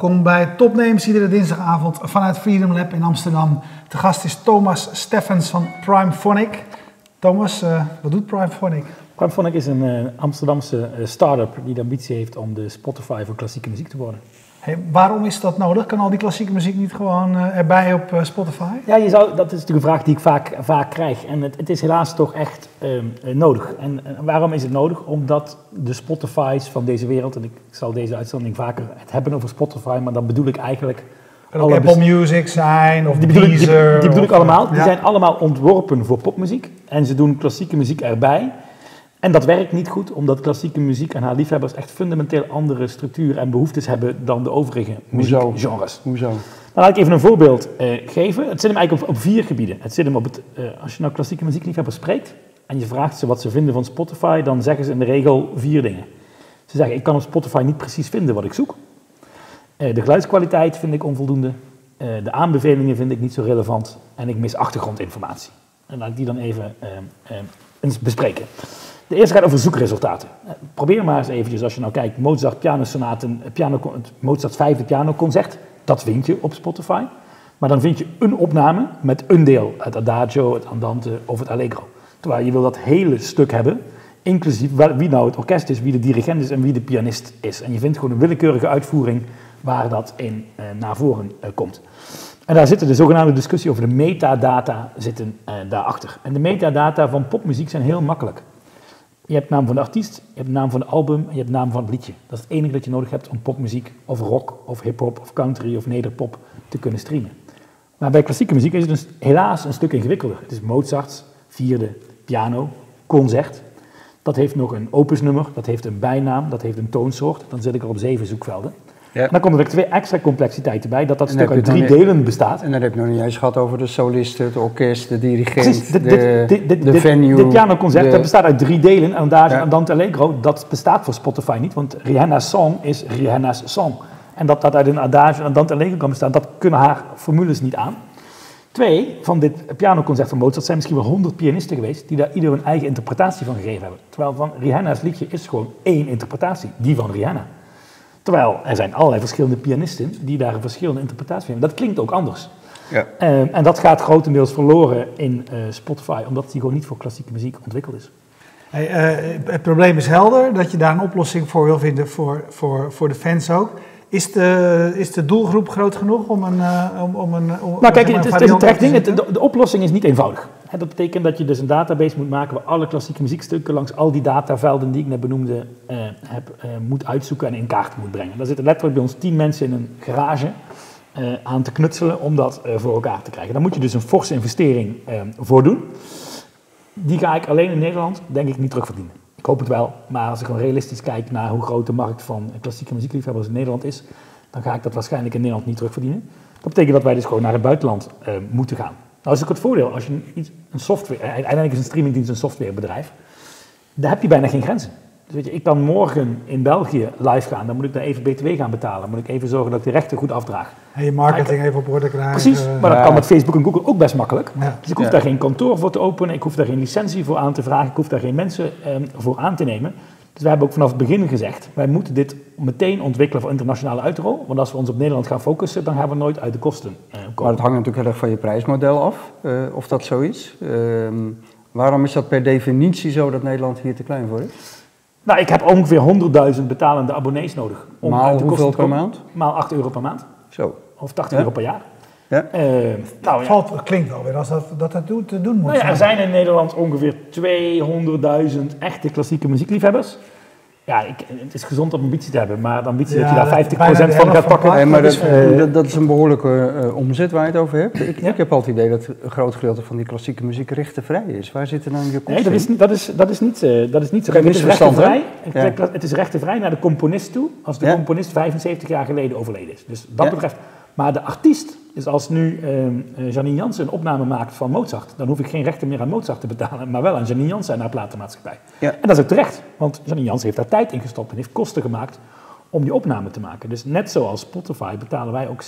Welkom bij Topnames, iedere dinsdagavond vanuit Freedom Lab in Amsterdam. De gast is Thomas Steffens van Primephonic. Thomas, uh, wat doet Primephonic? Primephonic is een uh, Amsterdamse uh, start-up die de ambitie heeft om de Spotify voor klassieke muziek te worden. Hey, waarom is dat nodig? Kan al die klassieke muziek niet gewoon uh, erbij op uh, Spotify? Ja, je zou, dat is natuurlijk een vraag die ik vaak, vaak krijg. En het, het is helaas toch echt uh, nodig. En waarom is het nodig? Omdat de Spotify's van deze wereld, en ik zal deze uitzending vaker het hebben over Spotify, maar dan bedoel ik eigenlijk... Kan ook Apple Music zijn of die bedoel, Deezer. Ik, die, die bedoel ik allemaal. Die ja. zijn allemaal ontworpen voor popmuziek. En ze doen klassieke muziek erbij. En dat werkt niet goed, omdat klassieke muziek en haar liefhebbers echt fundamenteel andere structuren en behoeftes hebben dan de overige muziekgenres. Hoezo? Dan laat ik even een voorbeeld uh, geven. Het zit hem eigenlijk op, op, vier gebieden. Het zit hem op het, uh, als je nou klassieke muziekliefhebbers spreekt en je vraagt ze wat ze vinden van Spotify, dan zeggen ze in de regel vier dingen. Ze zeggen, ik kan op Spotify niet precies vinden wat ik zoek. Uh, de geluidskwaliteit vind ik onvoldoende. de aanbevelingen vind ik niet zo relevant. En ik mis achtergrondinformatie. En laat ik die dan even eens bespreken. De eerste gaat over zoekresultaten. Probeer maar eens eventjes, als je nou kijkt, Mozart pianosonaten, piano, het Mozart vijfde pianoconcert, dat vind je op Spotify. Maar dan vind je een opname met een deel, het adagio, het andante of het allegro. Terwijl je wil dat hele stuk hebben, inclusief wie nou het orkest is, wie de dirigent is en wie de pianist is. En je vindt gewoon een willekeurige uitvoering waar dat in eh, naar voren eh, komt. En daar zitten de zogenaamde discussie over de metadata zitten eh, daarachter. En de metadata van popmuziek zijn heel makkelijk. Je hebt naam van de artiest, je hebt naam van het album en je hebt naam van het liedje. Dat is het enige dat je nodig hebt om popmuziek of rock of hip-hop of country of nederpop te kunnen streamen. Maar bij klassieke muziek is het dus helaas een stuk ingewikkelder. Het is Mozart's vierde piano concert. Dat heeft nog een opusnummer, dat heeft een bijnaam, dat heeft een toonsoort. Dan zit ik er op zeven zoekvelden. Ja. Dan komen er twee extra complexiteiten bij, dat dat stuk uit drie delen bestaat. En dan heb je nog niet eens gehad over de solisten, het orkest, de dirigent, Precies, de, dit, dit, dit, de venue. Dit pianoconcert de... dat bestaat uit drie delen. En daar ja. Andante Allegro, dat bestaat voor Spotify niet, want Rihanna's song is Rihanna's song. En dat dat uit een adage en Andante Allegro kan bestaan, dat kunnen haar formules niet aan. Twee, van dit pianoconcert van Mozart zijn misschien wel honderd pianisten geweest die daar ieder een eigen interpretatie van gegeven hebben. Terwijl van Rihanna's liedje is gewoon één interpretatie, die van Rihanna. Terwijl er zijn allerlei verschillende pianisten die daar een verschillende interpretatie van hebben. Dat klinkt ook anders. Ja. Uh, en dat gaat grotendeels verloren in uh, Spotify, omdat die gewoon niet voor klassieke muziek ontwikkeld is. Hey, uh, het probleem is helder, dat je daar een oplossing voor wil vinden voor, voor, voor de fans ook. Is de, is de doelgroep groot genoeg om een. om, om een om, nou, kijk, het, het is een terecht ding. De, de oplossing is niet eenvoudig. Dat betekent dat je dus een database moet maken waar alle klassieke muziekstukken langs al die datavelden die ik net benoemde uh, heb, uh, moet uitzoeken en in kaart moet brengen. Daar zitten letterlijk bij ons tien mensen in een garage uh, aan te knutselen om dat voor elkaar te krijgen. Daar moet je dus een forse investering voor doen. Die ga ik alleen in Nederland, denk ik, niet terugverdienen. Ik hoop het wel, maar als ik gewoon realistisch kijk naar hoe groot de markt van klassieke muziekliefhebbers in Nederland is, dan ga ik dat waarschijnlijk in Nederland niet terugverdienen. Dat betekent dat wij dus gewoon naar het buitenland moeten gaan. Nou is ook het voordeel, als je een, een software, uiteindelijk is een streamingdienst een softwarebedrijf, daar heb je bijna geen grenzen. Dus weet je, ik kan morgen in België live gaan, dan moet ik daar even BTW gaan betalen, dan moet ik even zorgen dat ik de rechten goed afdraag. En je marketing even op orde krijgen. Precies, maar dat ja. kan met Facebook en Google ook best makkelijk. Ja. Dus ik hoef Ja. daar geen kantoor voor te openen, ik hoef daar geen licentie voor aan te vragen, ik hoef daar geen mensen ehm, voor aan te nemen. Dus wij hebben ook vanaf het begin gezegd, wij moeten dit meteen ontwikkelen voor internationale uitrol. Want als we ons op Nederland gaan focussen, dan gaan we nooit uit de kosten eh, Maar komen. het hangt natuurlijk heel erg van je prijsmodel af, eh, of dat zo is. Ehm, waarom is dat per definitie zo dat Nederland hier te klein voor is? Nou, ik heb ongeveer 100.000 betalende abonnees nodig. Om Maal uit de kosten hoeveel per maand? Maal 8 euro per maand. Zo. Of 80 Ja. euro per jaar. Ja. Eh, nou, ja. Valt, klinkt wel weer als dat dat, dat doen- te doen moet Nou ja, er zijn. in Nederland ongeveer 200.000 echte klassieke muziekliefhebbers. Ja, ik, het is gezond om ambitie te hebben, maar de ambitie dat je daar 50% bijna de van gaat van pakken. Hey, maar dat dat, is, eh, dat, dat is een behoorlijke eh, omzet waar je het over hebt. Ik, Ja. ik heb altijd het idee dat een groot gedeelte van die klassieke muziek rechtenvrij is. Waar zitten dan je kosten Nee, dat is, dat is, dat is, niet, eh, dat is niet zo. Kijk, het is rechtenvrij. Ja. Het is rechtenvrij naar de componist toe, als de Ja. componist 75 jaar geleden overleden is. Dus dat Ja. betreft. Maar de artiest, dus als nu ehm, eh, Janine Jansen een opname maakt van Mozart, dan hoef ik geen rechten meer aan Mozart te betalen, maar wel aan Janine Jansen en haar platenmaatschappij. Ja. En dat is ook terecht, want Janine Jansen heeft daar tijd in gestopt en heeft kosten gemaakt om die opname te maken. Dus net zoals Spotify betalen wij ook 60%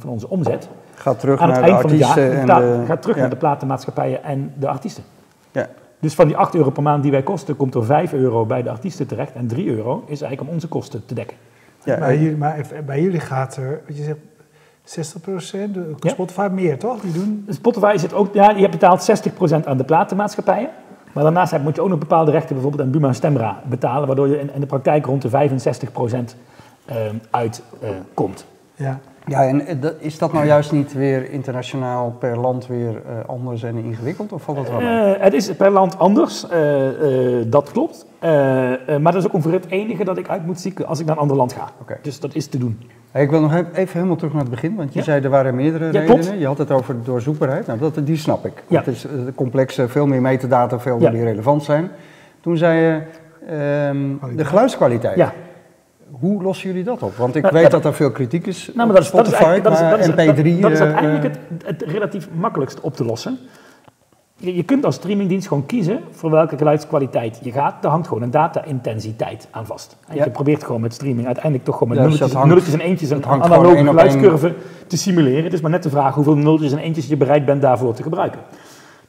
van onze omzet Gaat terug aan het naar de eind van het jaar. artiesten en betaalt- de... gaat terug ja. naar de platenmaatschappijen en de artiesten. Ja. Dus van die 8 euro per maand die wij kosten, komt er 5 euro bij de artiesten terecht en 3 euro is eigenlijk om onze kosten te dekken. Ja, bij, jullie, maar even- bij jullie gaat er, wat je zegt, 60%, de- Ja. Spotify meer toch? Die doen, Spotify zit ook, ja, je betaalt 60% aan de platenmaatschappijen. Maar daarnaast heb- moet je ook nog bepaalde rechten, bijvoorbeeld aan Buma en Stemra, betalen. Waardoor je in, in de praktijk rond de 65% ehm uitkomt. ja. Ja, en eh, dat- is dat nou juist niet weer internationaal per land weer eh, anders en ingewikkeld? Of valt dat wel mee? Eh, het is per land anders, eh, eh, dat klopt. Eh, eh, maar dat is ook ongeveer het enige dat ik uit moet zieken als ik naar een ander land ga. Oké. Dus dat is te doen. Hey, ik wil nog even even helemaal terug naar het begin, want je Ja. zei er waren meerdere Ja, redenen. klopt. Je had het over doorzoekbaarheid. Nou, dat, die snap ik. Ja. Het is eh, complexe, veel meer metadata, veel Ja. die relevant zijn. Toen zei je ehm, de geluidskwaliteit. Ja. Hoe lossen jullie dat op? Want ik Nou, weet dat- dat er veel kritiek is Nou, maar op dat is, dat is Spotify, eigenlijk, dat is, maar dat is, MP3... dat, dat is eh, uiteindelijk eh, het, het relatief makkelijkst op te lossen. Je, je kunt als streamingdienst gewoon kiezen voor welke geluidskwaliteit je gaat. Daar hangt gewoon een data-intensiteit aan vast. En Ja. Je probeert gewoon met streaming uiteindelijk toch gewoon met dus nulletjes, dat hangt- nulletjes en eentjes een hangt analoge één. geluidscurve te simuleren. Het is maar net de vraag hoeveel nulletjes en eentjes je bereid bent daarvoor te gebruiken.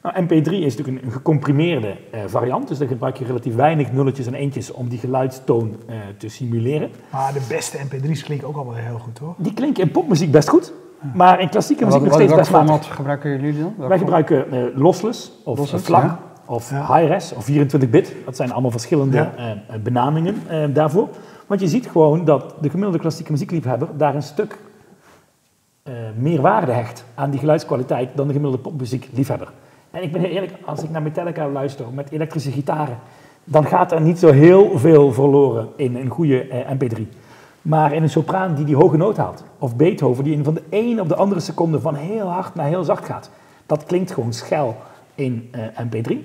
Nou, MP3 is natuurlijk een, een gecomprimeerde eh, variant, dus dan gebruik je relatief weinig nulletjes en eentjes om die geluidstoon eh, te simuleren. Maar de beste mp3's klinken ook allemaal heel goed, toch? Die klinken in popmuziek best goed, maar in klassieke wat, muziek nog wat, steeds best matig. format gebruiken jullie dan? Welk Wij gebruiken eh, lossless of Lossless, eh, vlak ja. of Ja. high-res of 24-bit. Dat zijn allemaal verschillende Ja. eh, benamingen daarvoor. Want je ziet gewoon dat de gemiddelde klassieke muziekliefhebber daar een stuk meer waarde hecht aan die geluidskwaliteit dan de gemiddelde popmuziekliefhebber. En ik ben heel eerlijk, als ik naar Metallica luister met elektrische gitaren, dan gaat er niet zo heel veel verloren in een goede eh, MP3. Maar in een sopraan die die hoge noot haalt, of Beethoven die in van de ene op de andere seconde van heel hard naar heel zacht gaat, dat klinkt gewoon schel in eh, MP3.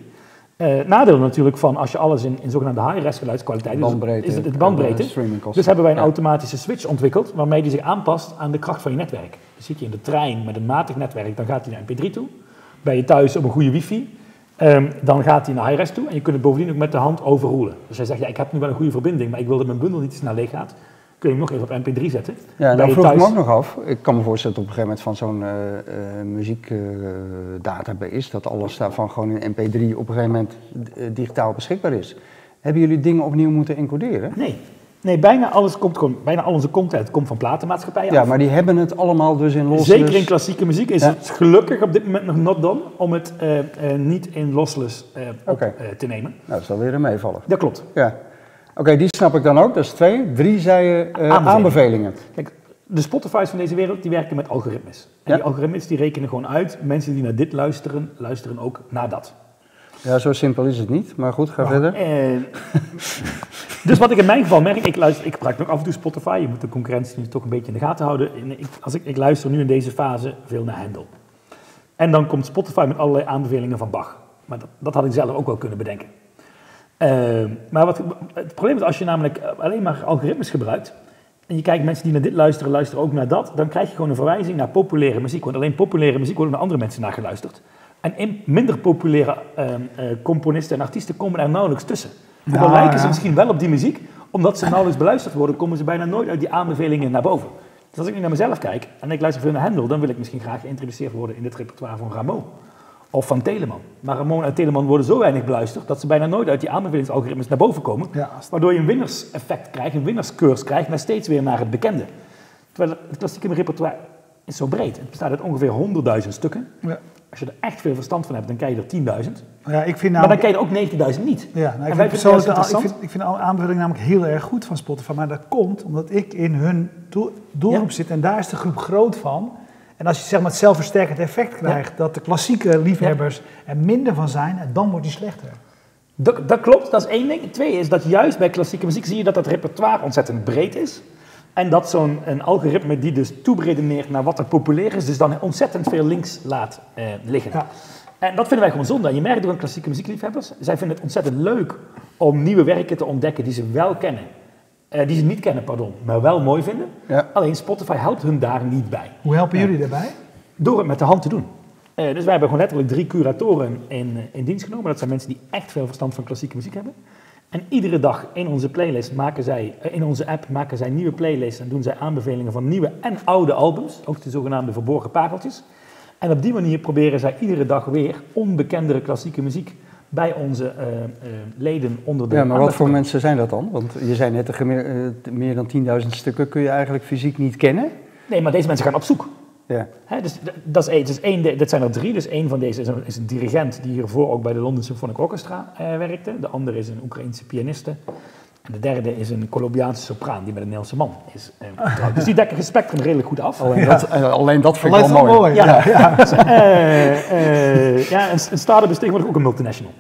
Eh nadeel natuurlijk van als je alles in, in zogenaamde high-res geluidskwaliteit, dus is het de bandbreedte. eh. Dus hebben wij een automatische switch ontwikkeld waarmee die zich aanpast aan de kracht van je netwerk. Dus zit je in de trein met een matig netwerk, dan gaat hij naar MP3 toe. Ben je thuis op een goede wifi, ehm, dan gaat hij naar high-res toe en je kunt het bovendien ook met de hand overroelen. Dus hij zegt, ja, ik heb nu wel een goede verbinding, maar ik wil dat mijn bundel niet te snel leeg gaat. Kun je hem nog even op MP3 zetten. Ja, je vroeg ik me thuis- ook nog af. Ik kan me voorstellen dat op een gegeven moment van zo'n eh, eh, muziekdatabase, dat alles daarvan gewoon in MP3 op een gegeven moment eh, digitaal beschikbaar is. Hebben jullie dingen opnieuw moeten encoderen? Nee. Nee, bijna alles komt bijna al onze content komt van platenmaatschappijen Ja, af. maar die hebben het allemaal dus in lossless. Zeker in klassieke muziek is Ja. het gelukkig op dit moment nog not done om het niet in lossless op te nemen. Nou, dat is dan weer een meevaller. Dat klopt. Ja. Oké, die snap ik dan ook. Dat is twee. Drie zei je eh, Aanbevelingen. aanbevelingen. Kijk, de Spotify's van deze wereld die werken met algoritmes. En Ja. die algoritmes die rekenen gewoon uit, mensen die naar dit luisteren, luisteren ook naar dat. Ja, zo simpel is het niet. Maar goed, ga verder. En, dus wat ik in mijn geval merk, ik, luister, ik gebruik nog af en toe Spotify, je moet de concurrentie nu toch een beetje in de gaten houden. En ik, als ik, ik luister nu in deze fase veel naar Handel. En dan komt Spotify met allerlei aanbevelingen van Bach. Maar dat, dat had ik zelf ook wel kunnen bedenken. Ehm, maar wat, het probleem is als je namelijk alleen maar algoritmes gebruikt. En je kijkt mensen die naar dit luisteren, luisteren ook naar dat. Dan krijg je gewoon een verwijzing naar populaire muziek. Want alleen populaire muziek wordt door andere mensen naar geluisterd. En in minder populaire ehm, eh, componisten en artiesten komen er nauwelijks tussen. Ook al Ja, lijken ze misschien wel op die muziek, omdat ze nauwelijks beluisterd worden, komen ze bijna nooit uit die aanbevelingen naar boven. Dus als ik nu naar mezelf kijk en ik luister veel naar Handel, dan wil ik misschien graag geïntroduceerd worden in het repertoire van Rameau. Of van Telemann. Maar Ramon en Telemann worden zo weinig beluisterd dat ze bijna nooit uit die aanbevelingsalgoritmes naar boven komen. Ja, Waardoor je een winnerseffect krijgt, een winnerskeurs krijgt, maar steeds weer naar het bekende. Terwijl het klassieke repertoire is zo breed. Het bestaat uit ongeveer 100.000 stukken. Ja. Als je er echt veel verstand van hebt, dan krijg je er 10.000. Ja, ik vind maar dan nou, krijg je er ook 90.000 niet. ja, nou, ik, vind persoonlijk ik, interessant. vind, ik vind aanbeveling namelijk heel erg goed van Spotify. Maar dat komt omdat ik in hun doel- doelgroep Ja. zit en daar is de groep groot van. En als je zeg maar het zelfversterkend effect krijgt dat de klassieke liefhebbers er minder van zijn, dan wordt die slechter. Dat, dat klopt, dat is één ding. Twee is dat juist bij klassieke muziek zie je dat dat repertoire ontzettend breed is. En dat zo'n een algoritme die dus toeberedeneert naar wat er populair is, dus dan ontzettend veel links laat eh, liggen. Ja. En dat vinden wij gewoon zonde. Je merkt ook aan klassieke muziekliefhebbers, zij vinden het ontzettend leuk om nieuwe werken te ontdekken die ze wel kennen. Eh, die ze niet kennen, pardon, maar wel mooi vinden. Ja. Alleen Spotify helpt hun daar niet bij. Hoe helpen jullie daarbij? Door het met de hand te doen. Eh, dus wij hebben gewoon letterlijk drie curatoren in, eh, in dienst genomen. Dat zijn mensen die echt veel verstand van klassieke muziek hebben. En iedere dag in onze playlist maken zij, eh, in onze app maken zij nieuwe playlists en doen zij aanbevelingen van nieuwe en oude albums, ook de zogenaamde verborgen pareltjes. En op die manier proberen zij iedere dag weer onbekendere klassieke muziek bij onze eh, eh, leden onder de Ja, maar wat voor mensen zijn dat dan? Want je zei net, eh, meer dan 10.000 stukken kun je eigenlijk fysiek niet kennen. Nee, maar deze mensen gaan op zoek. Ja. Hè, dus dat is één. Dus één dit zijn er drie. Dus één van deze is een, is een dirigent die hiervoor ook bij de London Symphonic Orchestra eh, werkte. De andere is een Oekraïense pianiste. En de derde is een Colombiaanse sopraan die met een Nederlandse man is eh, getrouwd. Dus die dekken het spectrum redelijk goed af. Alleen, dat, eh, alleen dat vind ik wel mooi. mooi. Ja. Ja. Eh, eh, ja, een, een start-up is tegenwoordig ook een multinational.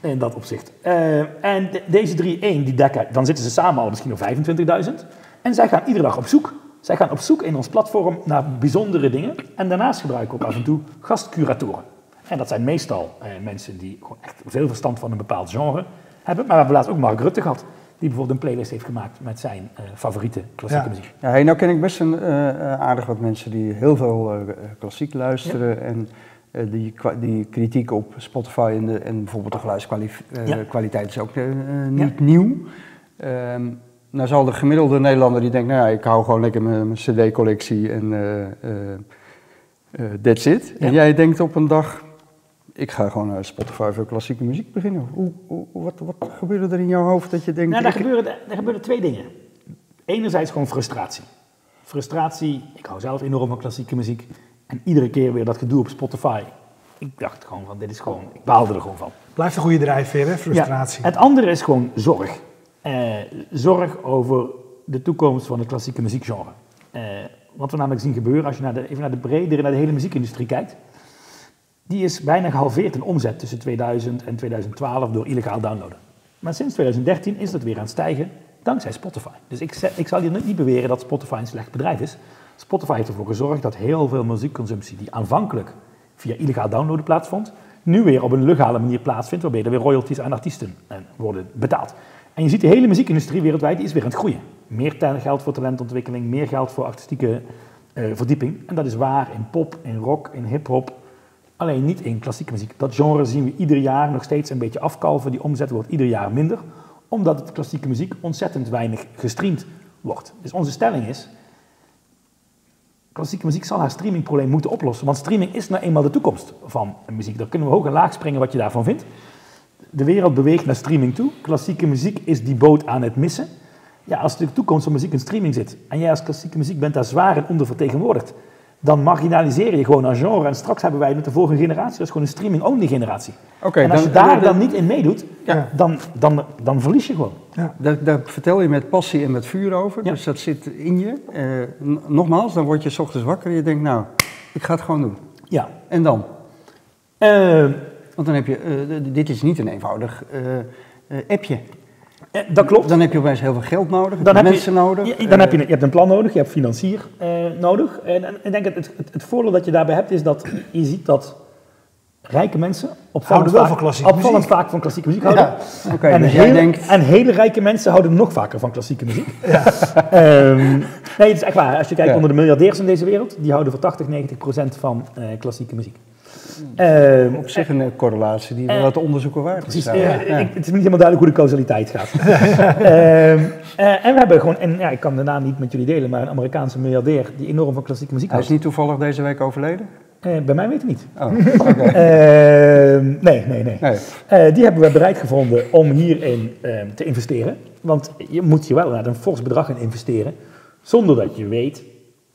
In dat opzicht. Eh, en de- deze drie, één, die dekken, dan zitten ze samen al misschien op 25.000. En zij gaan iedere dag op zoek. Zij gaan op zoek in ons platform naar bijzondere dingen. En daarnaast gebruiken we ook af en toe gastcuratoren. En dat zijn meestal eh, mensen die gewoon echt veel verstand van een bepaald genre hebben. Maar we hebben laatst ook Mark Rutte gehad. Die bijvoorbeeld een playlist heeft gemaakt met zijn eh, favoriete klassieke Ja. muziek. Ja, hey, nou ken ik best een eh, eh, aardig wat mensen die heel veel eh, klassiek luisteren. En eh, die, die kritiek op Spotify en, de, en bijvoorbeeld de geluidskwaliteit Ja. is ook niet nieuw. Ehm, nou zal de gemiddelde Nederlander die denkt, nou ja, ik hou gewoon lekker mijn, mijn cd-collectie en eh, eh, eh, that's it. En jij denkt op een dag, ik ga gewoon naar Spotify voor klassieke muziek beginnen. Hoe, hoe, wat, wat gebeurde er in jouw hoofd dat je denkt... Nou, daar ik- gebeuren, daar gebeuren twee dingen. Enerzijds gewoon frustratie. Frustratie, ik hou zelf enorm van klassieke muziek. En iedere keer weer dat gedoe op Spotify. Ik dacht gewoon van, dit is gewoon, ik baalde er gewoon van. Blijft een goede drijfveer, hè? Frustratie. Ja, het andere is gewoon zorg. Eh, zorg over de toekomst van het klassieke muziekgenre. Eh, wat we namelijk zien gebeuren, als je naar de, even naar de bredere, naar de hele muziekindustrie kijkt. Die is bijna gehalveerd in omzet tussen 2000 en 2012 door illegaal downloaden. Maar sinds 2013 is dat weer aan het stijgen dankzij Spotify. Dus ik, ik zal hier niet beweren dat Spotify een slecht bedrijf is. Spotify heeft ervoor gezorgd dat heel veel muziekconsumptie die aanvankelijk via illegaal downloaden plaatsvond, nu weer op een legale manier plaatsvindt, waarbij er weer royalties aan artiesten eh, worden betaald. En je ziet de hele muziekindustrie wereldwijd, die is weer aan het groeien. Meer geld voor talentontwikkeling, meer geld voor artistieke eh, verdieping. En dat is waar in pop, in rock, in hip-hop, alleen niet in klassieke muziek. Dat genre zien we ieder jaar nog steeds een beetje afkalven. Die omzet wordt ieder jaar minder, omdat het klassieke muziek ontzettend weinig gestreamd wordt. Dus onze stelling is, klassieke muziek zal haar streamingprobleem moeten oplossen. Want streaming is nou eenmaal de toekomst van muziek. Daar kunnen we hoog en laag springen wat je daarvan vindt. De wereld beweegt naar streaming toe. Klassieke muziek is die boot aan het missen. Ja, als de toekomst van muziek in streaming zit en jij als klassieke muziek bent daar zwaar in ondervertegenwoordigd, dan marginaliseer je gewoon een genre. En straks hebben wij met de volgende generatie, dat is gewoon een streaming-only generatie. Oké, en als dan- je daar dan- dan niet in meedoet, Ja. dan, dan, dan verlies je gewoon. Ja. Daar, daar vertel je met passie en met vuur over, Ja. dus dat zit in je. Eh, nogmaals, dan word je 's ochtends wakker en je denkt, nou, ik ga het gewoon doen. Ja. En dan? Eh, Want dan heb je, eh, dit is niet een eenvoudig eh, eh, appje. Eh, dat klopt. Dan heb je opeens heel veel geld nodig, Dan heb je- mensen nodig. Ja, eh, dan heb je, je hebt een plan nodig, je hebt financier eh, nodig. En, en ik denk het, het, het voordeel dat je daarbij hebt is dat je ziet dat rijke mensen opvallend, wel vaak, van klassieke opvallend muziek. vaak van klassieke muziek houden. Ja, en, dus jij hele, denkt- en hele rijke mensen houden nog vaker van klassieke muziek. Ehm, nee, het is echt waar. Als je kijkt Ja. onder de miljardairs in deze wereld, die houden voor 80, 90 procent van eh, klassieke muziek. Ehm, Op zich een eh, correlatie die wel Eh, wat onderzoeken waard is. Precies, trouwens. Ja. ik- het is niet helemaal duidelijk hoe de causaliteit gaat. Ehm, eh, en we hebben gewoon, en ja, ik kan de naam niet met jullie delen, maar een Amerikaanse miljardair die enorm van klassieke muziek Hij is houdt. niet toevallig deze week overleden? Eh, bij mij weet ik niet. Oh, oké. Ehm, nee, nee, nee. Nee. Eh, die hebben we bereid gevonden om hierin ehm, te investeren. Want je moet je wel inderdaad een fors bedrag in investeren, zonder dat je weet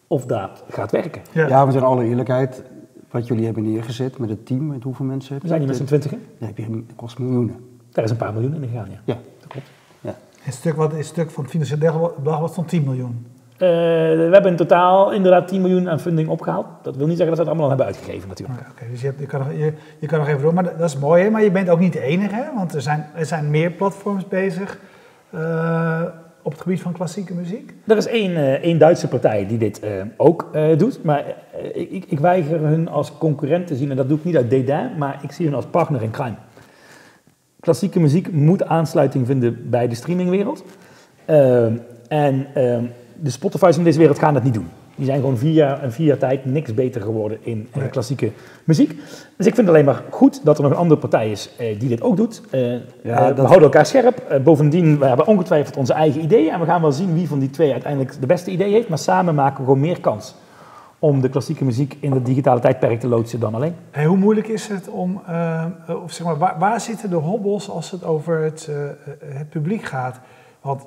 of dat gaat werken. Ja. Ja, want in alle eerlijkheid, wat jullie hebben neergezet met het team, met hoeveel mensen heb We je? zijn hier met z'n twintigen. Dan heb je, dat kost miljoenen. Daar is een paar miljoen in gegaan, ja. Ja. Dat klopt. ja. Een stuk, wat, een stuk van het Financieel Dagblad was van 10 miljoen. Eh, we hebben in totaal inderdaad 10 miljoen aan funding opgehaald. Dat wil niet zeggen dat we het allemaal al hebben uitgegeven natuurlijk. Oké, oké, dus je, hebt, je, kan nog, je, je kan nog even door. Maar dat dat is mooi, hè? maar je bent ook niet de enige. Hè? Want er zijn, er zijn meer platforms bezig eh, op het gebied van klassieke muziek. Er is één, eh, één Duitse partij die dit eh, ook eh, doet, maar ik, ik, ik weiger hun als concurrent te zien en dat doe ik niet uit dédain, maar ik zie hun als partner in crime. Klassieke muziek moet aansluiting vinden bij de streamingwereld. Ehm, en ehm, de Spotify's in deze wereld gaan dat niet doen. Die zijn gewoon vier jaar, in vier jaar tijd niks beter geworden in eh, Nee. klassieke muziek. Dus ik vind het alleen maar goed dat er nog een andere partij is eh, die dit ook doet. Eh, eh, we houden elkaar scherp. Eh, bovendien, we hebben ongetwijfeld onze eigen ideeën. En we gaan wel zien wie van die twee uiteindelijk de beste idee heeft. Maar samen maken we gewoon meer kans om de klassieke muziek in het digitale tijdperk te loodsen dan alleen. En hoe moeilijk is het om, uh, of zeg maar, waar, waar, zitten de hobbels als het over het, uh, het publiek gaat? Want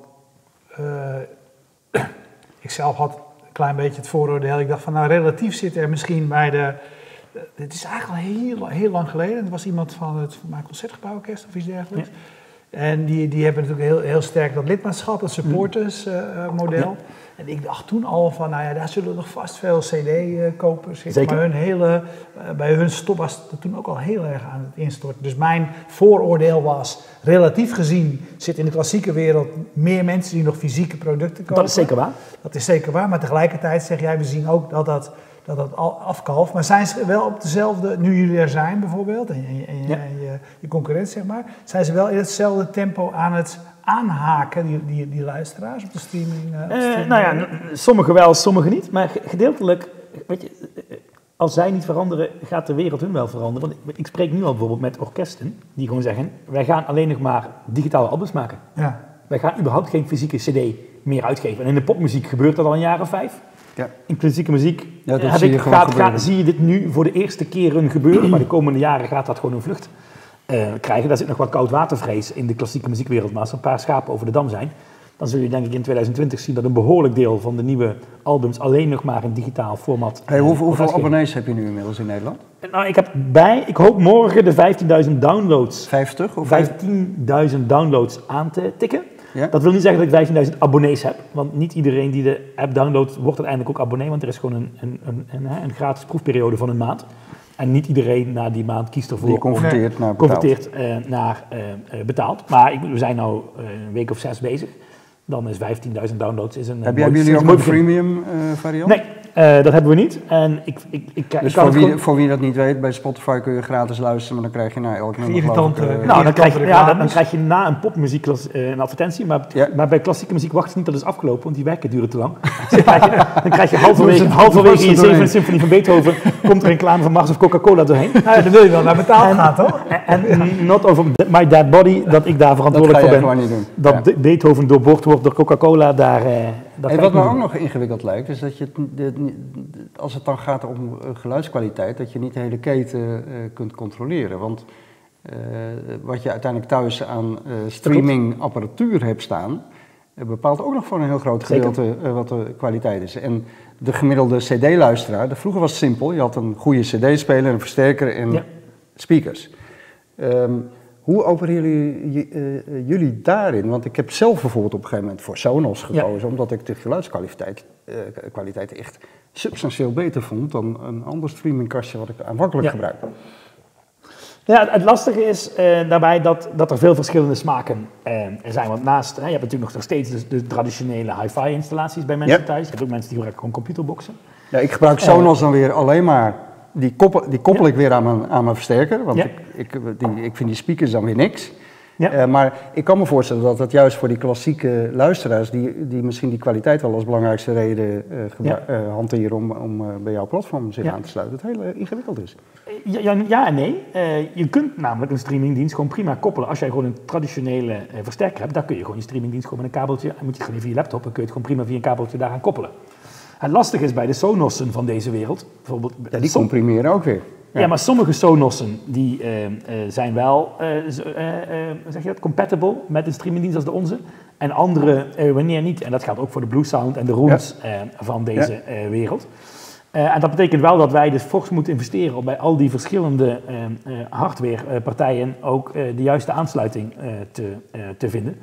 uh, ik zelf had klein beetje het vooroordeel. Ik dacht van, nou, relatief zit er misschien bij de. Het is eigenlijk al heel, heel lang geleden. Er was iemand van het van mijn concertgebouworkest of iets dergelijks. Ja. En die, die hebben natuurlijk heel, heel sterk dat lidmaatschap, dat supporters-model. Ja. En ik dacht toen al van, nou ja, daar zullen nog vast veel CD-kopers zitten. Zeker. Maar hun hele, uh, bij hun stop was het toen ook al heel erg aan het instorten. Dus mijn vooroordeel was, relatief gezien zitten in de klassieke wereld meer mensen die nog fysieke producten kopen. Dat is zeker waar. Dat is zeker waar, maar tegelijkertijd zeg jij, we zien ook dat dat, dat, dat afkalft. Maar zijn ze wel op dezelfde, nu jullie er zijn bijvoorbeeld, en, en, en, ja. en je, je concurrent zeg maar, zijn ze wel in hetzelfde tempo aan het aanhaken, die, die, die luisteraars op de streaming? Uh, uh, streaming nou ja, sommigen wel, sommigen niet. Maar gedeeltelijk, weet je, als zij niet veranderen, gaat de wereld hun wel veranderen. Want ik, ik spreek nu al bijvoorbeeld met orkesten die gewoon zeggen, wij gaan alleen nog maar digitale albums maken. Ja. Wij gaan überhaupt geen fysieke cd meer uitgeven. En in de popmuziek gebeurt dat al een jaar of vijf. Ja. In klassieke muziek Ja, dat zie ik, je gaat, gaat- zie je dit nu voor de eerste keren gebeuren. Maar de komende jaren gaat dat gewoon een vlucht eh, krijgen. Daar zit nog wat koudwatervrees in de klassieke muziekwereld. Maar als er een paar schapen over de dam zijn, dan zul je denk ik in 2020 zien dat een behoorlijk deel van de nieuwe albums alleen nog maar in digitaal format. Hey, eh, hoeveel hoeveel abonnees heb je nu inmiddels in Nederland? Nou, ik heb bij, ik hoop morgen de 15.000 downloads 50 of 15.000 downloads aan te tikken. Ja? Dat wil niet zeggen dat ik 15.000 abonnees heb, want niet iedereen die de app downloadt wordt uiteindelijk ook abonnee, want er is gewoon een, een, een, een, een gratis proefperiode van een maand. En niet iedereen na die maand kiest ervoor Die converteert naar betaald. eh, naar eh, eh, betaald. Maar ik, we zijn nu een week of zes bezig. Dan is 15.000 downloads is een. Hebben jullie ook een eh, variant? Nee, eh, dat hebben we niet. En ik, ik, ik, ik Dus kan voor wie, gewoon- voor wie dat niet weet, bij Spotify kun je gratis luisteren, maar dan krijg je na elk nummer Irritante- ik, eh, Nou, dan krijg, je, ja, dan, dan krijg je na een popmuziek eh, een advertentie, maar, Ja. maar bij klassieke muziek wacht je niet tot het is afgelopen, want die werken duren te lang. Dus dan krijg je, dan krijg je halverwege, ze- halverwege je ze zevende symfonie van Beethoven, komt er een reclame van Mars of Coca-Cola doorheen. Nou ja, dan wil je wel naar betaald gaan, toch? En, en not over my dead body, dat ik daar dat verantwoordelijk voor ben. gewoon niet doen. Dat Ja. Beethoven doorboord wordt door Coca-Cola, daar... dat ga wat me ook nog ingewikkeld lijkt, is dat je, als het dan gaat om eh, geluidskwaliteit, dat je niet de hele keten eh, kunt controleren. Want eh, wat je uiteindelijk thuis aan eh, streamingapparatuur hebt staan, bepaalt ook nog voor een heel groot gedeelte wat de kwaliteit is. En de gemiddelde CD-luisteraar, vroeger was het simpel, je had een goede CD-speler, een versterker en Ja. speakers. Ehm, hoe opereren jullie, eh, eh, jullie daarin? Want ik heb zelf bijvoorbeeld op een gegeven moment voor Sonos Ja. gekozen, omdat ik de geluidskwaliteit eh, kwaliteit echt substantieel beter vond dan een ander streamingkastje wat ik aanvankelijk Ja. gebruikte. Ja, het- het lastige is daarbij dat, dat er veel verschillende smaken zijn. Want naast, hè, je hebt natuurlijk nog steeds de, de traditionele hi-fi installaties bij mensen Ja. thuis. Je hebt ook mensen die gebruiken gewoon computerboxen. Ja, ik gebruik Sonos dan weer alleen maar, die koppel, die koppel ik weer aan mijn, aan mijn versterker, want ik, ik, die, ik vind die speakers dan weer niks. Ja. Eh, maar ik kan me voorstellen dat dat juist voor die klassieke luisteraars, die, die misschien die kwaliteit wel als belangrijkste reden gebru- Ja. eh, hanteren om, om bij jouw platform zich Ja. aan te sluiten, het heel ingewikkeld is. Ja, en nee. Je kunt namelijk een streamingdienst gewoon prima koppelen. Als jij gewoon een traditionele versterker hebt, dan kun je gewoon je streamingdienst gewoon met een kabeltje, en moet je gewoon via je laptop, dan kun je het gewoon prima via een kabeltje daaraan koppelen. Het lastige is bij de Sonossen van deze wereld, bijvoorbeeld... Ja, die som- comprimeren ook weer. Ja, maar sommige Sonossen die, eh, eh, zijn wel eh, zeg je dat, compatible met een streamingdienst als de onze. En andere wanneer niet. En dat geldt ook voor de Blue Sound en de Rooms van deze wereld. En dat betekent wel dat wij dus fors moeten investeren om bij al die verschillende hardwarepartijen ook de juiste aansluiting te, te vinden.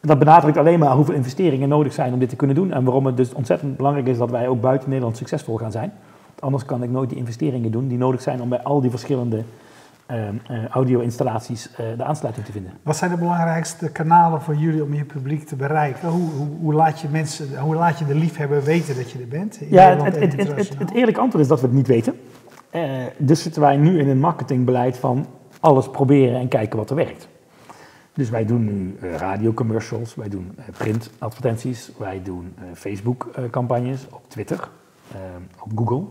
En dat benadrukt alleen maar hoeveel investeringen nodig zijn om dit te kunnen doen. En waarom het dus ontzettend belangrijk is dat wij ook buiten Nederland succesvol gaan zijn. Want Anders kan ik nooit die investeringen doen die nodig zijn om bij al die verschillende eh, audio-installaties eh, de aansluiting te vinden. Wat zijn de belangrijkste kanalen voor jullie om je publiek te bereiken? Hoe, hoe, hoe, laat, je mensen, hoe laat je de liefhebber weten dat je er bent? Ja, het, het, het, eerlijke antwoord is dat we het niet weten. Dus zitten wij nu in een marketingbeleid van alles proberen en kijken wat er werkt. Dus wij doen nu eh, radiocommercials, wij doen eh, printadvertenties, wij doen eh, Facebook-campagnes op Twitter, op Google.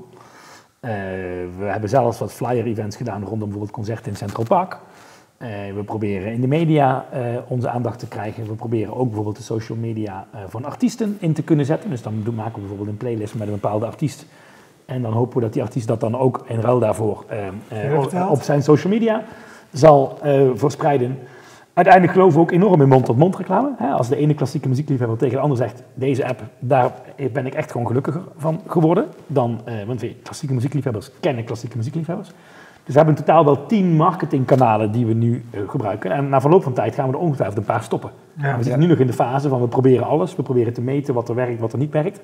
We hebben zelfs wat flyer-events gedaan rondom bijvoorbeeld concerten in Central Park. We proberen in de media onze aandacht te krijgen. We proberen ook bijvoorbeeld de social media van artiesten in te kunnen zetten. Dus dan maken we bijvoorbeeld een playlist met een bepaalde artiest En dan hopen we dat die artiest dat dan ook in ruil daarvoor op, zijn social media zal verspreiden. Uiteindelijk geloven we ook enorm in mond-tot-mond reclame. Hè? Als de ene klassieke muziekliefhebber tegen de ander zegt, deze app, daar ben ik echt gewoon gelukkiger van geworden. Dan, eh, want klassieke muziekliefhebbers kennen klassieke muziekliefhebbers. Dus we hebben in totaal wel tien marketingkanalen die we nu eh, gebruiken. En na verloop van tijd gaan we er ongetwijfeld een paar stoppen. Ja. we zitten nu nog in de fase van we proberen alles. We proberen te meten wat er werkt, wat er niet werkt.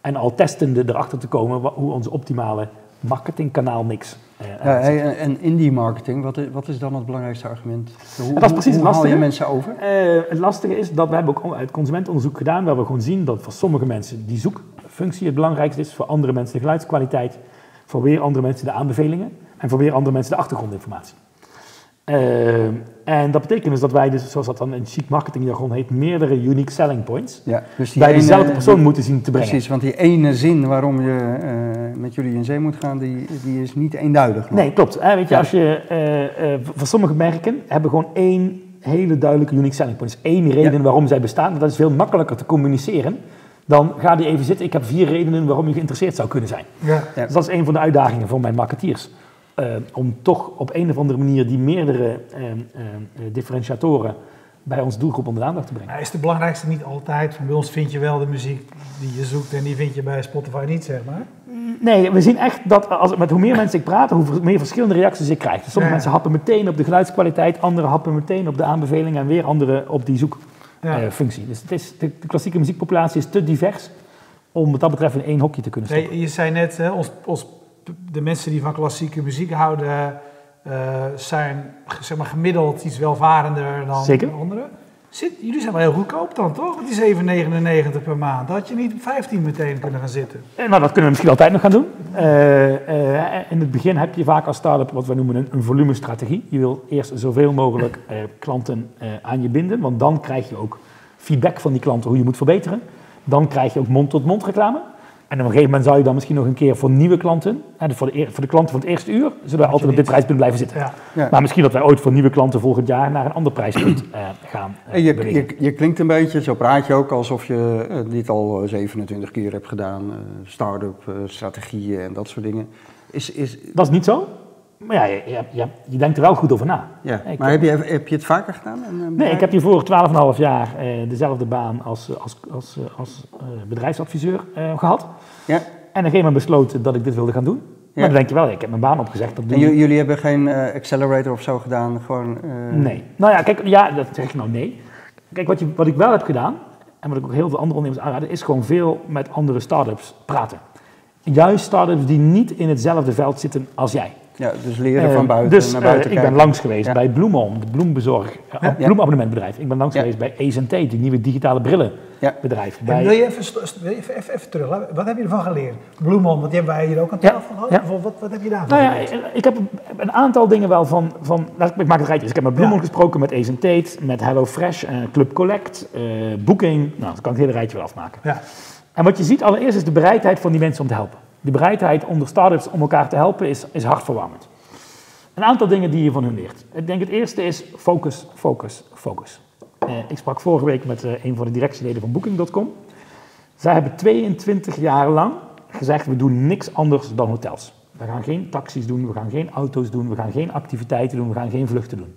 En al testende erachter te komen hoe onze optimale marketingkanaalmix eh Ja, en indie marketing, wat is, wat is dan het belangrijkste argument? Hoe, dat is precies hoe het haal je lastige. mensen over? Eh, het lastige is dat we hebben ook uit consumentenonderzoek gedaan, waar we gewoon zien dat voor sommige mensen die zoekfunctie het belangrijkste is, voor andere mensen de geluidskwaliteit, voor weer andere mensen de aanbevelingen en voor weer andere mensen de achtergrondinformatie. Eh, en dat betekent dus dat wij, dus, zoals dat dan in chic marketingjargon heet, meerdere unique selling points Ja, dus die bij ene- dezelfde persoon die- moeten zien te brengen. Precies, want die ene zin waarom je eh, met jullie in zee moet gaan, die, die is niet eenduidig. nog. Nee, klopt. Hè, weet je, Ja. als je, eh, eh, voor sommige merken hebben gewoon één hele duidelijke unique selling point. Dus één reden Ja. waarom zij bestaan. Dat is veel makkelijker te communiceren. Dan ga die even zitten. Ik heb vier redenen waarom je geïnteresseerd zou kunnen zijn. Ja. Ja. Dus dat is een van de uitdagingen voor mijn marketeers. Eh, om toch op een of andere manier die meerdere eh, differentiatoren bij onze doelgroep onder de aandacht te brengen. Nou, is de belangrijkste niet altijd, van bij ons vind je wel de muziek die je zoekt en die vind je bij Spotify niet, zeg maar. Nee, we zien echt dat als, met hoe meer mensen ik praat, hoe meer verschillende reacties ik krijg. Dus sommige Ja. mensen happen meteen op de geluidskwaliteit, anderen happen meteen op de aanbevelingen en weer anderen op die Ja. zoekfunctie. dus het is, de, de klassieke muziekpopulatie is te divers om wat dat betreft in één hokje te kunnen stoppen. Nee, je zei net, hè, ons, ons, de mensen die van klassieke muziek houden, eh, zijn zeg maar, gemiddeld iets welvarender dan Zeker. anderen. Zit, jullie zijn wel heel goedkoop dan, toch? Met die 7,99 per maand. Had je niet op 15 meteen kunnen gaan zitten? Eh, nou, dat kunnen we misschien altijd nog gaan doen. Eh, in het begin heb je vaak als start-up wat we noemen een, een volumestrategie. Je wil eerst zoveel mogelijk klanten aan je binden, want dan krijg je ook feedback van die klanten hoe je moet verbeteren. Dan krijg je ook mond-tot-mond reclame. En op een gegeven moment zou je dan misschien nog een keer voor nieuwe klanten, hè, voor, de, voor de klanten van het eerste uur, zullen we altijd op dit prijspunt blijven zitten. Ja. Ja. Maar misschien dat wij ooit voor nieuwe klanten volgend jaar naar een ander prijspunt eh, gaan eh, En je, je, je klinkt een beetje, zo praat je ook alsof je eh, dit al eh, 27 keer hebt gedaan. eh, Start-up, eh, strategieën en dat soort dingen. Is, is, Dat is niet zo. Maar ja, je, je, je, je denkt er wel goed over na. ja. Ik- Maar heb je, heb je het vaker gedaan? En, eh, Nee, ik heb hiervoor 12,5 jaar eh, dezelfde baan als, eh, als, als, eh, als eh, bedrijfsadviseur eh, gehad. Ja. En op een gegeven moment besloten dat ik dit wilde gaan doen. Maar dan denk je wel, ik heb mijn baan opgezegd. Dat doe En jullie hebben geen eh, accelerator of zo gedaan? Gewoon, eh, Nee. Nou ja, kijk, ja, dat zeg ik nou nee. Kijk, wat, je, wat ik wel heb gedaan, en wat ik ook heel veel andere ondernemers aanraden, is gewoon veel met andere start-ups praten. Juist start-ups die niet in hetzelfde veld zitten als jij. Ja, dus leren Eh, van buiten dus naar eh, buiten ik kijken. ben langs geweest Ja. bij Bloemon, de bloembezorg, eh, Ja. bloemabonnementbedrijf. Ik ben langs Ja. geweest bij Ace die nieuwe digitale brillenbedrijf. Ja. Bij, En wil je even, st- wil je even, even, even terug? Wat heb je ervan geleerd? Bloemon, want die hebben wij hier ook aan tafel gehad. Of Wat, wat heb je daarvan Nou ja, geleerd? ik- ik heb een aantal dingen wel van, van ik, ik maak het rijtje. Dus ik heb met Bloemon Ja. gesproken, met Ace Tate, met HelloFresh, eh, Club Collect, eh, Booking. Nou, dan kan ik het hele rijtje wel afmaken. Ja. En wat je ziet allereerst is de bereidheid van die mensen om te helpen. De bereidheid onder start-ups om elkaar te helpen is, is hartverwarmend. Een aantal dingen die je van hun leert. Ik denk het eerste is focus, focus, focus. Eh, ik sprak vorige week met eh, een van de directieleden van Booking.com. Zij hebben 22 jaar lang gezegd, we doen niks anders dan hotels. We gaan geen taxis doen, we gaan geen auto's doen, we gaan geen activiteiten doen, we gaan geen vluchten doen.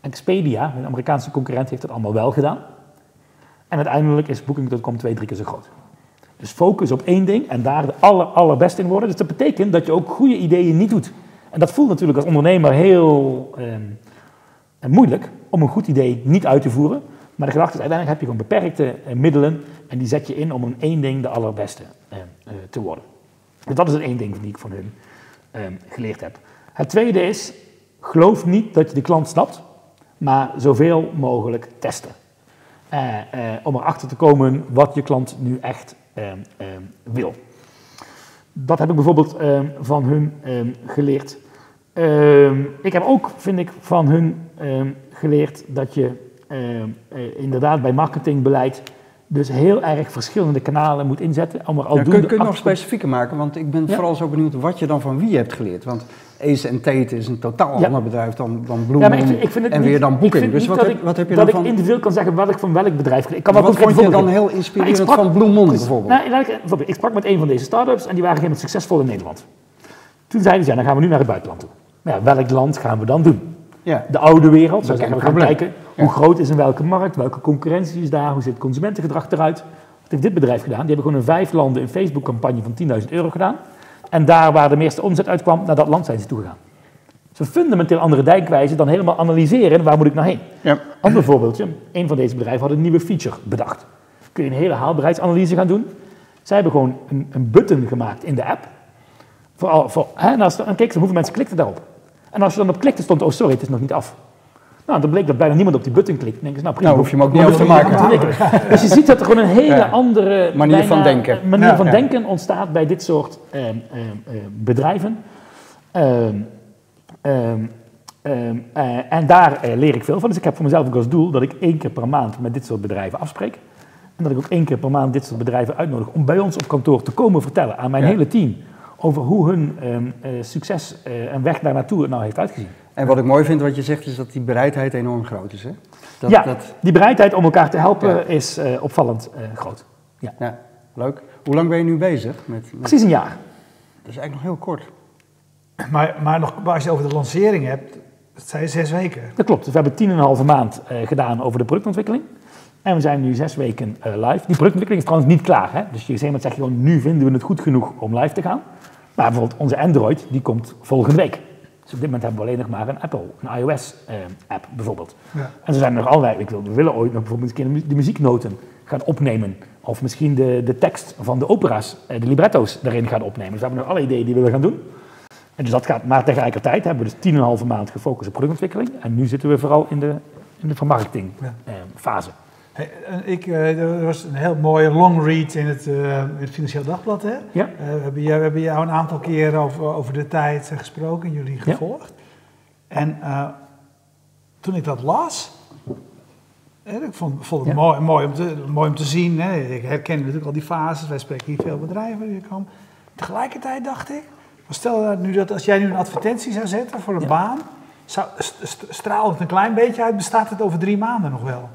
Expedia, een Amerikaanse concurrent, heeft dat allemaal wel gedaan. En uiteindelijk is Booking.com twee, drie keer zo groot. Dus focus op één ding en daar de aller, allerbeste in worden. Dus dat betekent dat je ook goede ideeën niet doet. En dat voelt natuurlijk als ondernemer heel ehm, moeilijk om een goed idee niet uit te voeren. Maar de gedachte is, uiteindelijk heb je gewoon beperkte eh, middelen en die zet je in om in één ding de allerbeste eh, eh, te worden. Dus dat is het één ding die ik van hun ehm, geleerd heb. Het tweede is, geloof niet dat je de klant snapt, maar zoveel mogelijk testen. Eh, eh, om erachter te komen wat je klant nu echt wil. Dat heb ik bijvoorbeeld ehm, van hun ehm, geleerd. Ehm, ik heb ook, vind ik, van hun ehm, geleerd dat je ehm, eh, inderdaad bij marketingbeleid dus heel erg verschillende kanalen moet inzetten. Om er Ja, kun, kun je nog te komen. specifieker maken? Want ik ben Ja. vooral zo benieuwd wat je dan van wie hebt geleerd. Want Ace en Tate is een totaal Ja. ander bedrijf dan, dan Ja, ik vind, ik vind en niet, weer dan ik Booking. Dus wat dat heb, ik, wat heb je dat dan van... ik individueel kan zeggen wat ik van welk bedrijf... Ik kan wel Wat vond je dan heel ik inspirerend sprak- van Moon Precies. bijvoorbeeld? Nou, laat ik, bijvoorbeeld, ik sprak met een van deze start-ups en die waren helemaal succesvol in Nederland. Toen zeiden ze, ja, dan gaan we nu naar het buitenland toe. Nou ja, welk land gaan we dan doen? Ja, De oude wereld, zo Dat zeggen we gaan kijken hoe groot is in welke markt, welke concurrentie is daar, hoe het consumentengedrag eruit. Wat heeft dit bedrijf gedaan? Die hebben gewoon in vijf landen een Facebook-campagne van 10.000 euro gedaan. En daar waar de meeste omzet uitkwam, naar dat land zijn ze toegegaan. Het is een fundamenteel andere dijkwijze dan helemaal analyseren waar moet ik nou heen. ja. Ander voorbeeldje. Een van deze bedrijven had een nieuwe feature bedacht. Kun je een hele haalbaarheidsanalyse gaan doen. Zij hebben gewoon een, een button gemaakt in de app. Voor, voor, hè, en, als, dan keek ze hoeveel mensen klikten daarop. En als je dan op klikte stond, oh sorry, het is nog niet af. Nou, dan bleek dat bijna niemand op die button klikt. Dan denken ze, nou prima. Nou, hoef je hem ook niet te maken. Dus je ziet dat er gewoon een hele Ja. andere Manier van denken. manier Ja, van ja. denken ontstaat bij dit soort ehm, ehm, ehm, bedrijven. Ehm, ehm, ehm, eh, en daar eh, leer ik veel van. Dus ik heb voor mezelf ook als doel dat ik één keer per maand met dit soort bedrijven afspreek. En dat ik ook één keer per maand dit soort bedrijven uitnodig om bij ons op kantoor te komen vertellen aan mijn Ja. hele team over hoe hun ehm, eh, succes eh, en weg daar naartoe het nou heeft uitgezien. En wat ik mooi vind wat je zegt is dat die bereidheid enorm groot is. Hè? Dat, ja, dat, die bereidheid om elkaar te helpen Ja. is eh, opvallend eh, groot. ja, leuk. Hoe lang ben je nu bezig? Met, met, Precies een jaar. dat is eigenlijk nog heel kort. Maar, maar nog, maar als je het over de lancering hebt, het zijn zes weken. Dat klopt. Dus we hebben tien en een halve maand eh, gedaan over de productontwikkeling. En we zijn nu zes weken eh, live. Die productontwikkeling is trouwens niet klaar. Hè? Dus je zegt gewoon, nu vinden we het goed genoeg om live te gaan. Maar bijvoorbeeld onze Android, die komt volgende week. Dus op dit moment hebben we alleen nog maar een Apple, een iOS-app bijvoorbeeld. Ja. En er zijn er nog allerlei, ik wil, we willen ooit nog bijvoorbeeld een keer de mu- de muzieknoten gaan opnemen. Of misschien de, de tekst van de opera's, eh, de libretto's daarin gaan opnemen. Dus we hebben nog alle ideeën die we willen gaan doen. En dus dat gaat, maar tegelijkertijd hebben we dus tien en een halve maand gefocust op productontwikkeling. En nu zitten we vooral in de, in de vermarktingfase. Ja. En ik, eh, er was een heel mooie long read in het, eh, het Financieel Dagblad. Hè? Ja. Eh, we, hebben jou, we hebben jou een aantal keren over, over de tijd gesproken en jullie gevolgd. En toen ik dat las, hè, ik vond, vond het Ja. mooi, mooi, om te, mooi om te zien. Hè? Ik herken natuurlijk al die fases, wij spreken hier veel bedrijven die komen. Tegelijkertijd dacht ik, stel dat nu dat als jij nu een advertentie zou zetten voor een baan, zou, st- st- straalt het een klein beetje uit, bestaat het over drie maanden nog wel?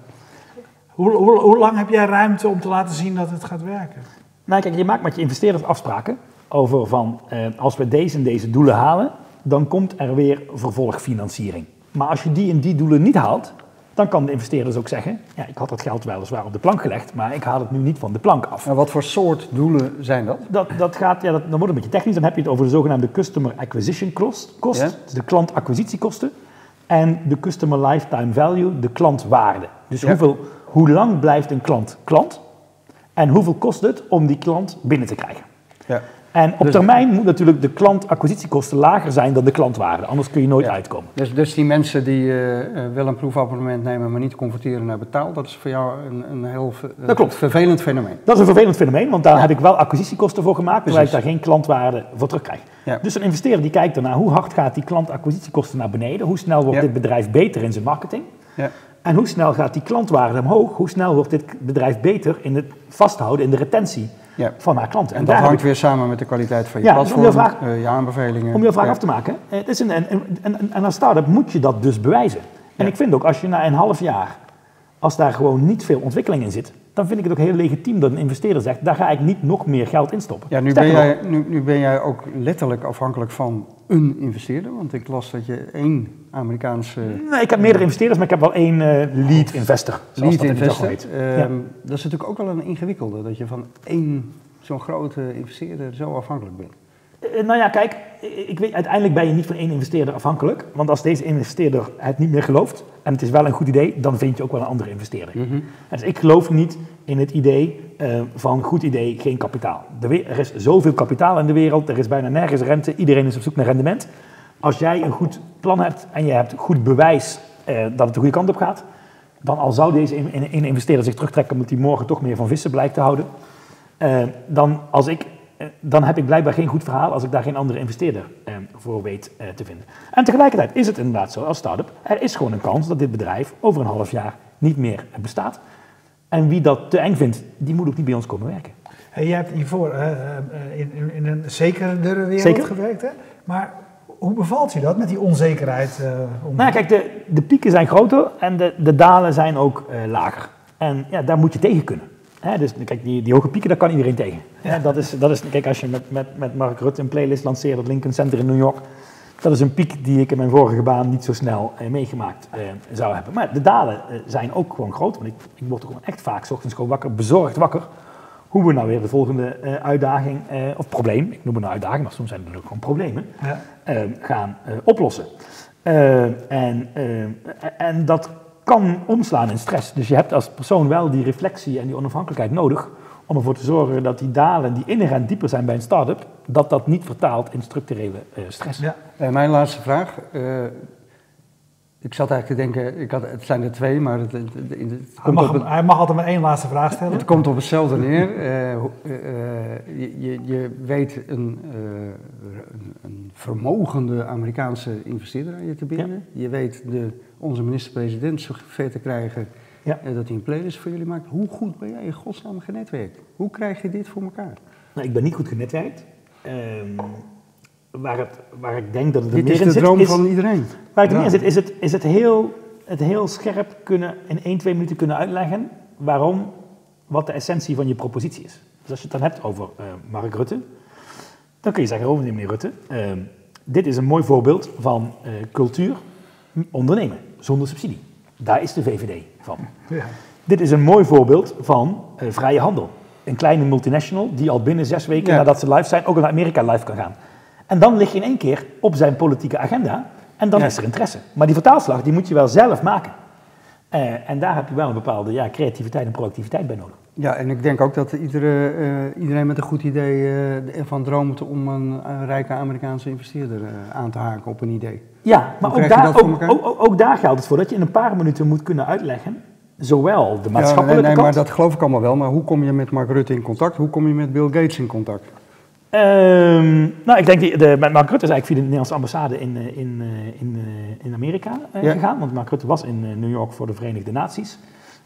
Hoe, hoe, hoe lang heb jij ruimte om te laten zien dat het gaat werken? Nou, kijk, je maakt met je investeerders afspraken over van eh, als we deze en deze doelen halen, dan komt er weer vervolgfinanciering. Maar als je die en die doelen niet haalt, dan kan de investeerders ook zeggen, ja, ik had dat geld weliswaar op de plank gelegd, maar ik haal het nu niet van de plank af. En wat voor soort doelen zijn dat? Dat, dat gaat, ja, dat, dan wordt het een beetje technisch. Dan heb je het over de zogenaamde Customer Acquisition Cost, kost, Ja. dus de klantacquisitiekosten. En de Customer Lifetime Value, de klantwaarde. Dus Ja. hoeveel, hoe lang blijft een klant klant? En hoeveel kost het om die klant binnen te krijgen? Ja. En op Dus- termijn moet natuurlijk de klantacquisitiekosten lager zijn dan de klantwaarde. Anders kun je nooit Ja. uitkomen. Dus, dus die mensen die eh, wel een proefabonnement nemen, maar niet converteren naar betaal, dat is voor jou een, een heel Dat klopt. vervelend fenomeen. Dat is een vervelend fenomeen, want daar heb ik wel acquisitiekosten voor gemaakt, terwijl ik daar geen klantwaarde voor terugkrijg. Ja. Dus een investeerder die kijkt ernaar hoe hard gaat die klantacquisitiekosten naar beneden, hoe snel wordt dit bedrijf beter in zijn marketing Ja. en hoe snel gaat die klantwaarde omhoog, hoe snel wordt dit bedrijf beter in het vasthouden, in de retentie Ja. van haar klanten. En dat hangt ik- weer samen met de kwaliteit van je Ja, platform, vraag- eh, je aanbevelingen. Om je vraag Ja. af te maken, eh, het is een, een- en als start-up moet je dat dus bewijzen. En ik vind ook als je na een half jaar, als daar gewoon niet veel ontwikkeling in zit, dan vind ik het ook heel legitiem dat een investeerder zegt, daar ga ik niet nog meer geld in stoppen. Ja, nu ben, Sterker jij, nu, nu ben jij ook letterlijk afhankelijk van een investeerder, want ik las dat je één Amerikaanse Nee, ik heb meerdere investeerders, maar ik heb wel één eh, lead investor. zoals lead dat investor. heet. Ehm, Ja. Dat is natuurlijk ook wel een ingewikkelde, dat je van één zo'n grote investeerder zo afhankelijk bent. Eh, Nou ja, kijk, ik weet, uiteindelijk ben je niet van één investeerder afhankelijk. Want als deze investeerder het niet meer gelooft en het is wel een goed idee, dan vind je ook wel een andere investeerder. Dus ik geloof niet in het idee eh, van goed idee, geen kapitaal. Er is zoveel kapitaal in de wereld, er is bijna nergens rente, iedereen is op zoek naar rendement. Als jij een goed plan hebt en je hebt goed bewijs eh, dat het de goede kant op gaat, dan al zou deze in- in- in investeerder zich terugtrekken omdat hij morgen toch meer van vissen blijkt te houden, dan, als ik, dan heb ik blijkbaar geen goed verhaal als ik daar geen andere investeerder eh, voor weet eh, te vinden. En tegelijkertijd is het inderdaad zo als start-up, er is gewoon een kans dat dit bedrijf over een half jaar niet meer bestaat. En wie dat te eng vindt, die moet ook niet bij ons komen werken. Hey, jij hebt hiervoor eh, eh, in, in, in een zekerdere wereld Zeker. gewerkt, hè? Maar hoe bevalt u dat met die onzekerheid? eh, om... Nou kijk, de, de pieken zijn groter en de, de dalen zijn ook lager. En ja, daar moet je tegen kunnen. Dus kijk, die, die hoge pieken, daar kan iedereen tegen. Dat is, dat is, kijk, als je met, met, met Mark Rutte een playlist lanceert op Lincoln Center in New York, dat is een piek die ik in mijn vorige baan niet zo snel eh, meegemaakt eh, zou hebben. Maar de dalen eh, zijn ook gewoon groot. Want ik, ik word gewoon echt vaak 's ochtends gewoon wakker, bezorgd wakker. Hoe we nou weer de volgende eh, uitdaging, eh, of probleem, ik noem het een uitdaging, maar soms zijn het ook gewoon problemen, Ja. gaan eh, oplossen. En, en dat kan omslaan in stress. Dus je hebt als persoon wel die reflectie en die onafhankelijkheid nodig om ervoor te zorgen dat die dalen die inherent dieper zijn bij een start-up, dat dat niet vertaalt in structurele eh, stress. Ja. Eh, mijn laatste vraag. eh, ik zat eigenlijk te denken, ik had, het zijn er twee, maar het, het, het- het Hij, komt, mag, op het, hij mag altijd maar één laatste vraag stellen. het komt op hetzelfde neer. Eh, eh, eh, je, je, je weet een, eh, een, een vermogende Amerikaanse investeerder aan je te binden. Je weet de, onze minister-president zover te krijgen Ja. eh, dat hij een playlist voor jullie maakt. Hoe goed ben jij in godsnaam genetwerkt? Hoe krijg je dit voor elkaar? Nou, ik ben niet goed genetwerkt. Ehm, waar, het, waar ik denk dat het Dit meer is in de zit, droom is, van iedereen. Waar het Ja. meer in zit, is het, is het, heel, het heel scherp kunnen, in 1, 2 minuten kunnen uitleggen waarom, wat de essentie van je propositie is. Dus als je het dan hebt over eh, Mark Rutte, dan kun je zeggen, oh meneer Rutte, ehm, dit is een mooi voorbeeld van eh, cultuur ondernemen, zonder subsidie. Daar is de VVD van. Ja. Dit is een mooi voorbeeld van eh, vrije handel. Een kleine multinational die al binnen zes weken Ja. nadat ze live zijn ook in Amerika live kan gaan. En dan lig je in één keer op zijn politieke agenda en dan Ja. is er interesse. Maar die vertaalslag die moet je wel zelf maken. Eh, en daar heb je wel een bepaalde ja, creativiteit en productiviteit bij nodig. Ja, en ik denk ook dat iedere, eh, iedereen met een goed idee eh, ervan droomt om een, rijke Amerikaanse investeerder eh, aan te haken op een idee. Ja, maar ook daar, dat ook, ook, daar geldt het voor dat je in een paar minuten moet kunnen uitleggen, zowel de Ja, maatschappelijke nee, nee, kant... maar dat geloof ik allemaal wel. Maar hoe kom je met Mark Rutte in contact? Hoe kom je met Bill Gates in contact? Ehm, nou, ik denk, die, de, met Mark Rutte is eigenlijk via de Nederlandse ambassade in, in, in, in Amerika Ja. gegaan. Want Mark Rutte was in New York voor de Verenigde Naties.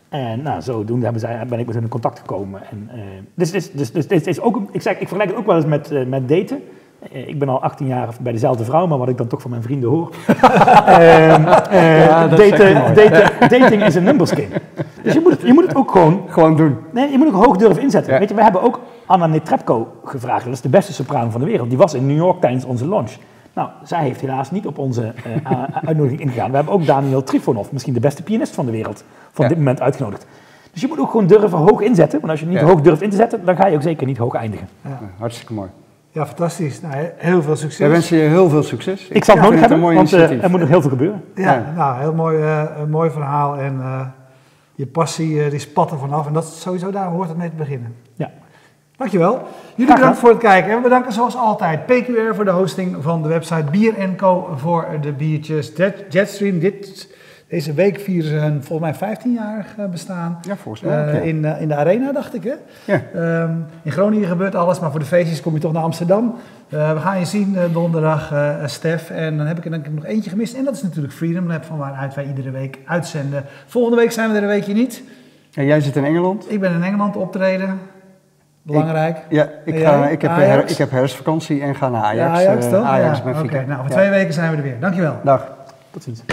En nou, zodoende hebben zij, ben ik met hun in contact gekomen. En, eh, dus, dus, dus, dus dit is ook, ik, zeg, ik vergelijk het ook wel eens met, eh, met daten. Eh, ik ben al 18 jaar bij dezelfde vrouw, maar wat ik dan toch van mijn vrienden hoor. Ehm, eh, Ja, daten, daten, dating is een numbers game. Dus je moet, het, je moet het ook gewoon Gewoon doen. Nee, je moet ook hoog durven inzetten. Ja. Weet je, we hebben ook Anna Netrebko gevraagd. Dat is de beste sopraan van de wereld. Die was in New York tijdens onze launch. Nou, zij heeft helaas niet op onze eh, uitnodiging ingegaan. We hebben ook Daniel Trifonov, misschien de beste pianist van de wereld, van Ja. dit moment uitgenodigd. Dus je moet ook gewoon durven hoog inzetten. Want als je niet Ja. hoog durft in te zetten, dan ga je ook zeker niet hoog eindigen. Ja. Ja, hartstikke mooi. ja, fantastisch. Nou, he- heel veel succes. Wij wensen je heel veel succes. Ik zal het nodig hebben, een mooi want eh, initiatief. er moet nog heel veel gebeuren. Ja, Ja. nou, heel mooi, eh, een mooi verhaal. En eh, je passie die spat er vanaf. En dat is sowieso daar hoort het mee te beginnen. Dankjewel. Jullie bedankt voor het kijken. En we bedanken zoals altijd PQR voor de hosting van de website Bier Co voor de biertjes. Jet- Jetstream, dit, deze week vieren ze hun volgens mij 15-jarig eh, bestaan. Ja, volgens mij Eh, ja. in, eh, in de arena, dacht ik. Hè? Ja. Ehm, in Groningen gebeurt alles, maar voor de feestjes kom je toch naar Amsterdam. We gaan je zien donderdag, Stef. En dan heb ik er denk ik nog eentje gemist. En dat is natuurlijk Freedom Lab, van waaruit wij iedere week uitzenden. Volgende week zijn we er een weekje niet. En jij zit in Engeland? Ik ben in Engeland optreden. Belangrijk. Ja, ik, ga, ik, heb, her- ik heb herfstvakantie en ga naar Ajax. Ja, Ajax eh, toch? Ajax ja. Oké, nou voor Ja. twee weken zijn we er weer. Dankjewel. Dag. Tot ziens.